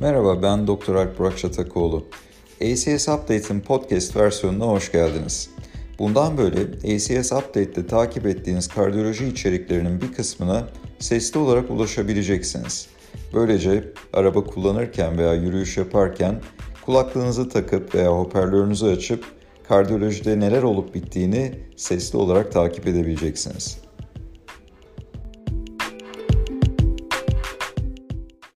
Merhaba ben Doktor Alp Burak Çatakoğlu. ACS Update'in podcast versiyonuna hoş geldiniz. Bundan böyle ACS Update'te takip ettiğiniz kardiyoloji içeriklerinin bir kısmına sesli olarak ulaşabileceksiniz. Böylece araba kullanırken veya yürüyüş yaparken kulaklığınızı takıp veya hoparlörünüzü açıp kardiyolojide neler olup bittiğini sesli olarak takip edebileceksiniz.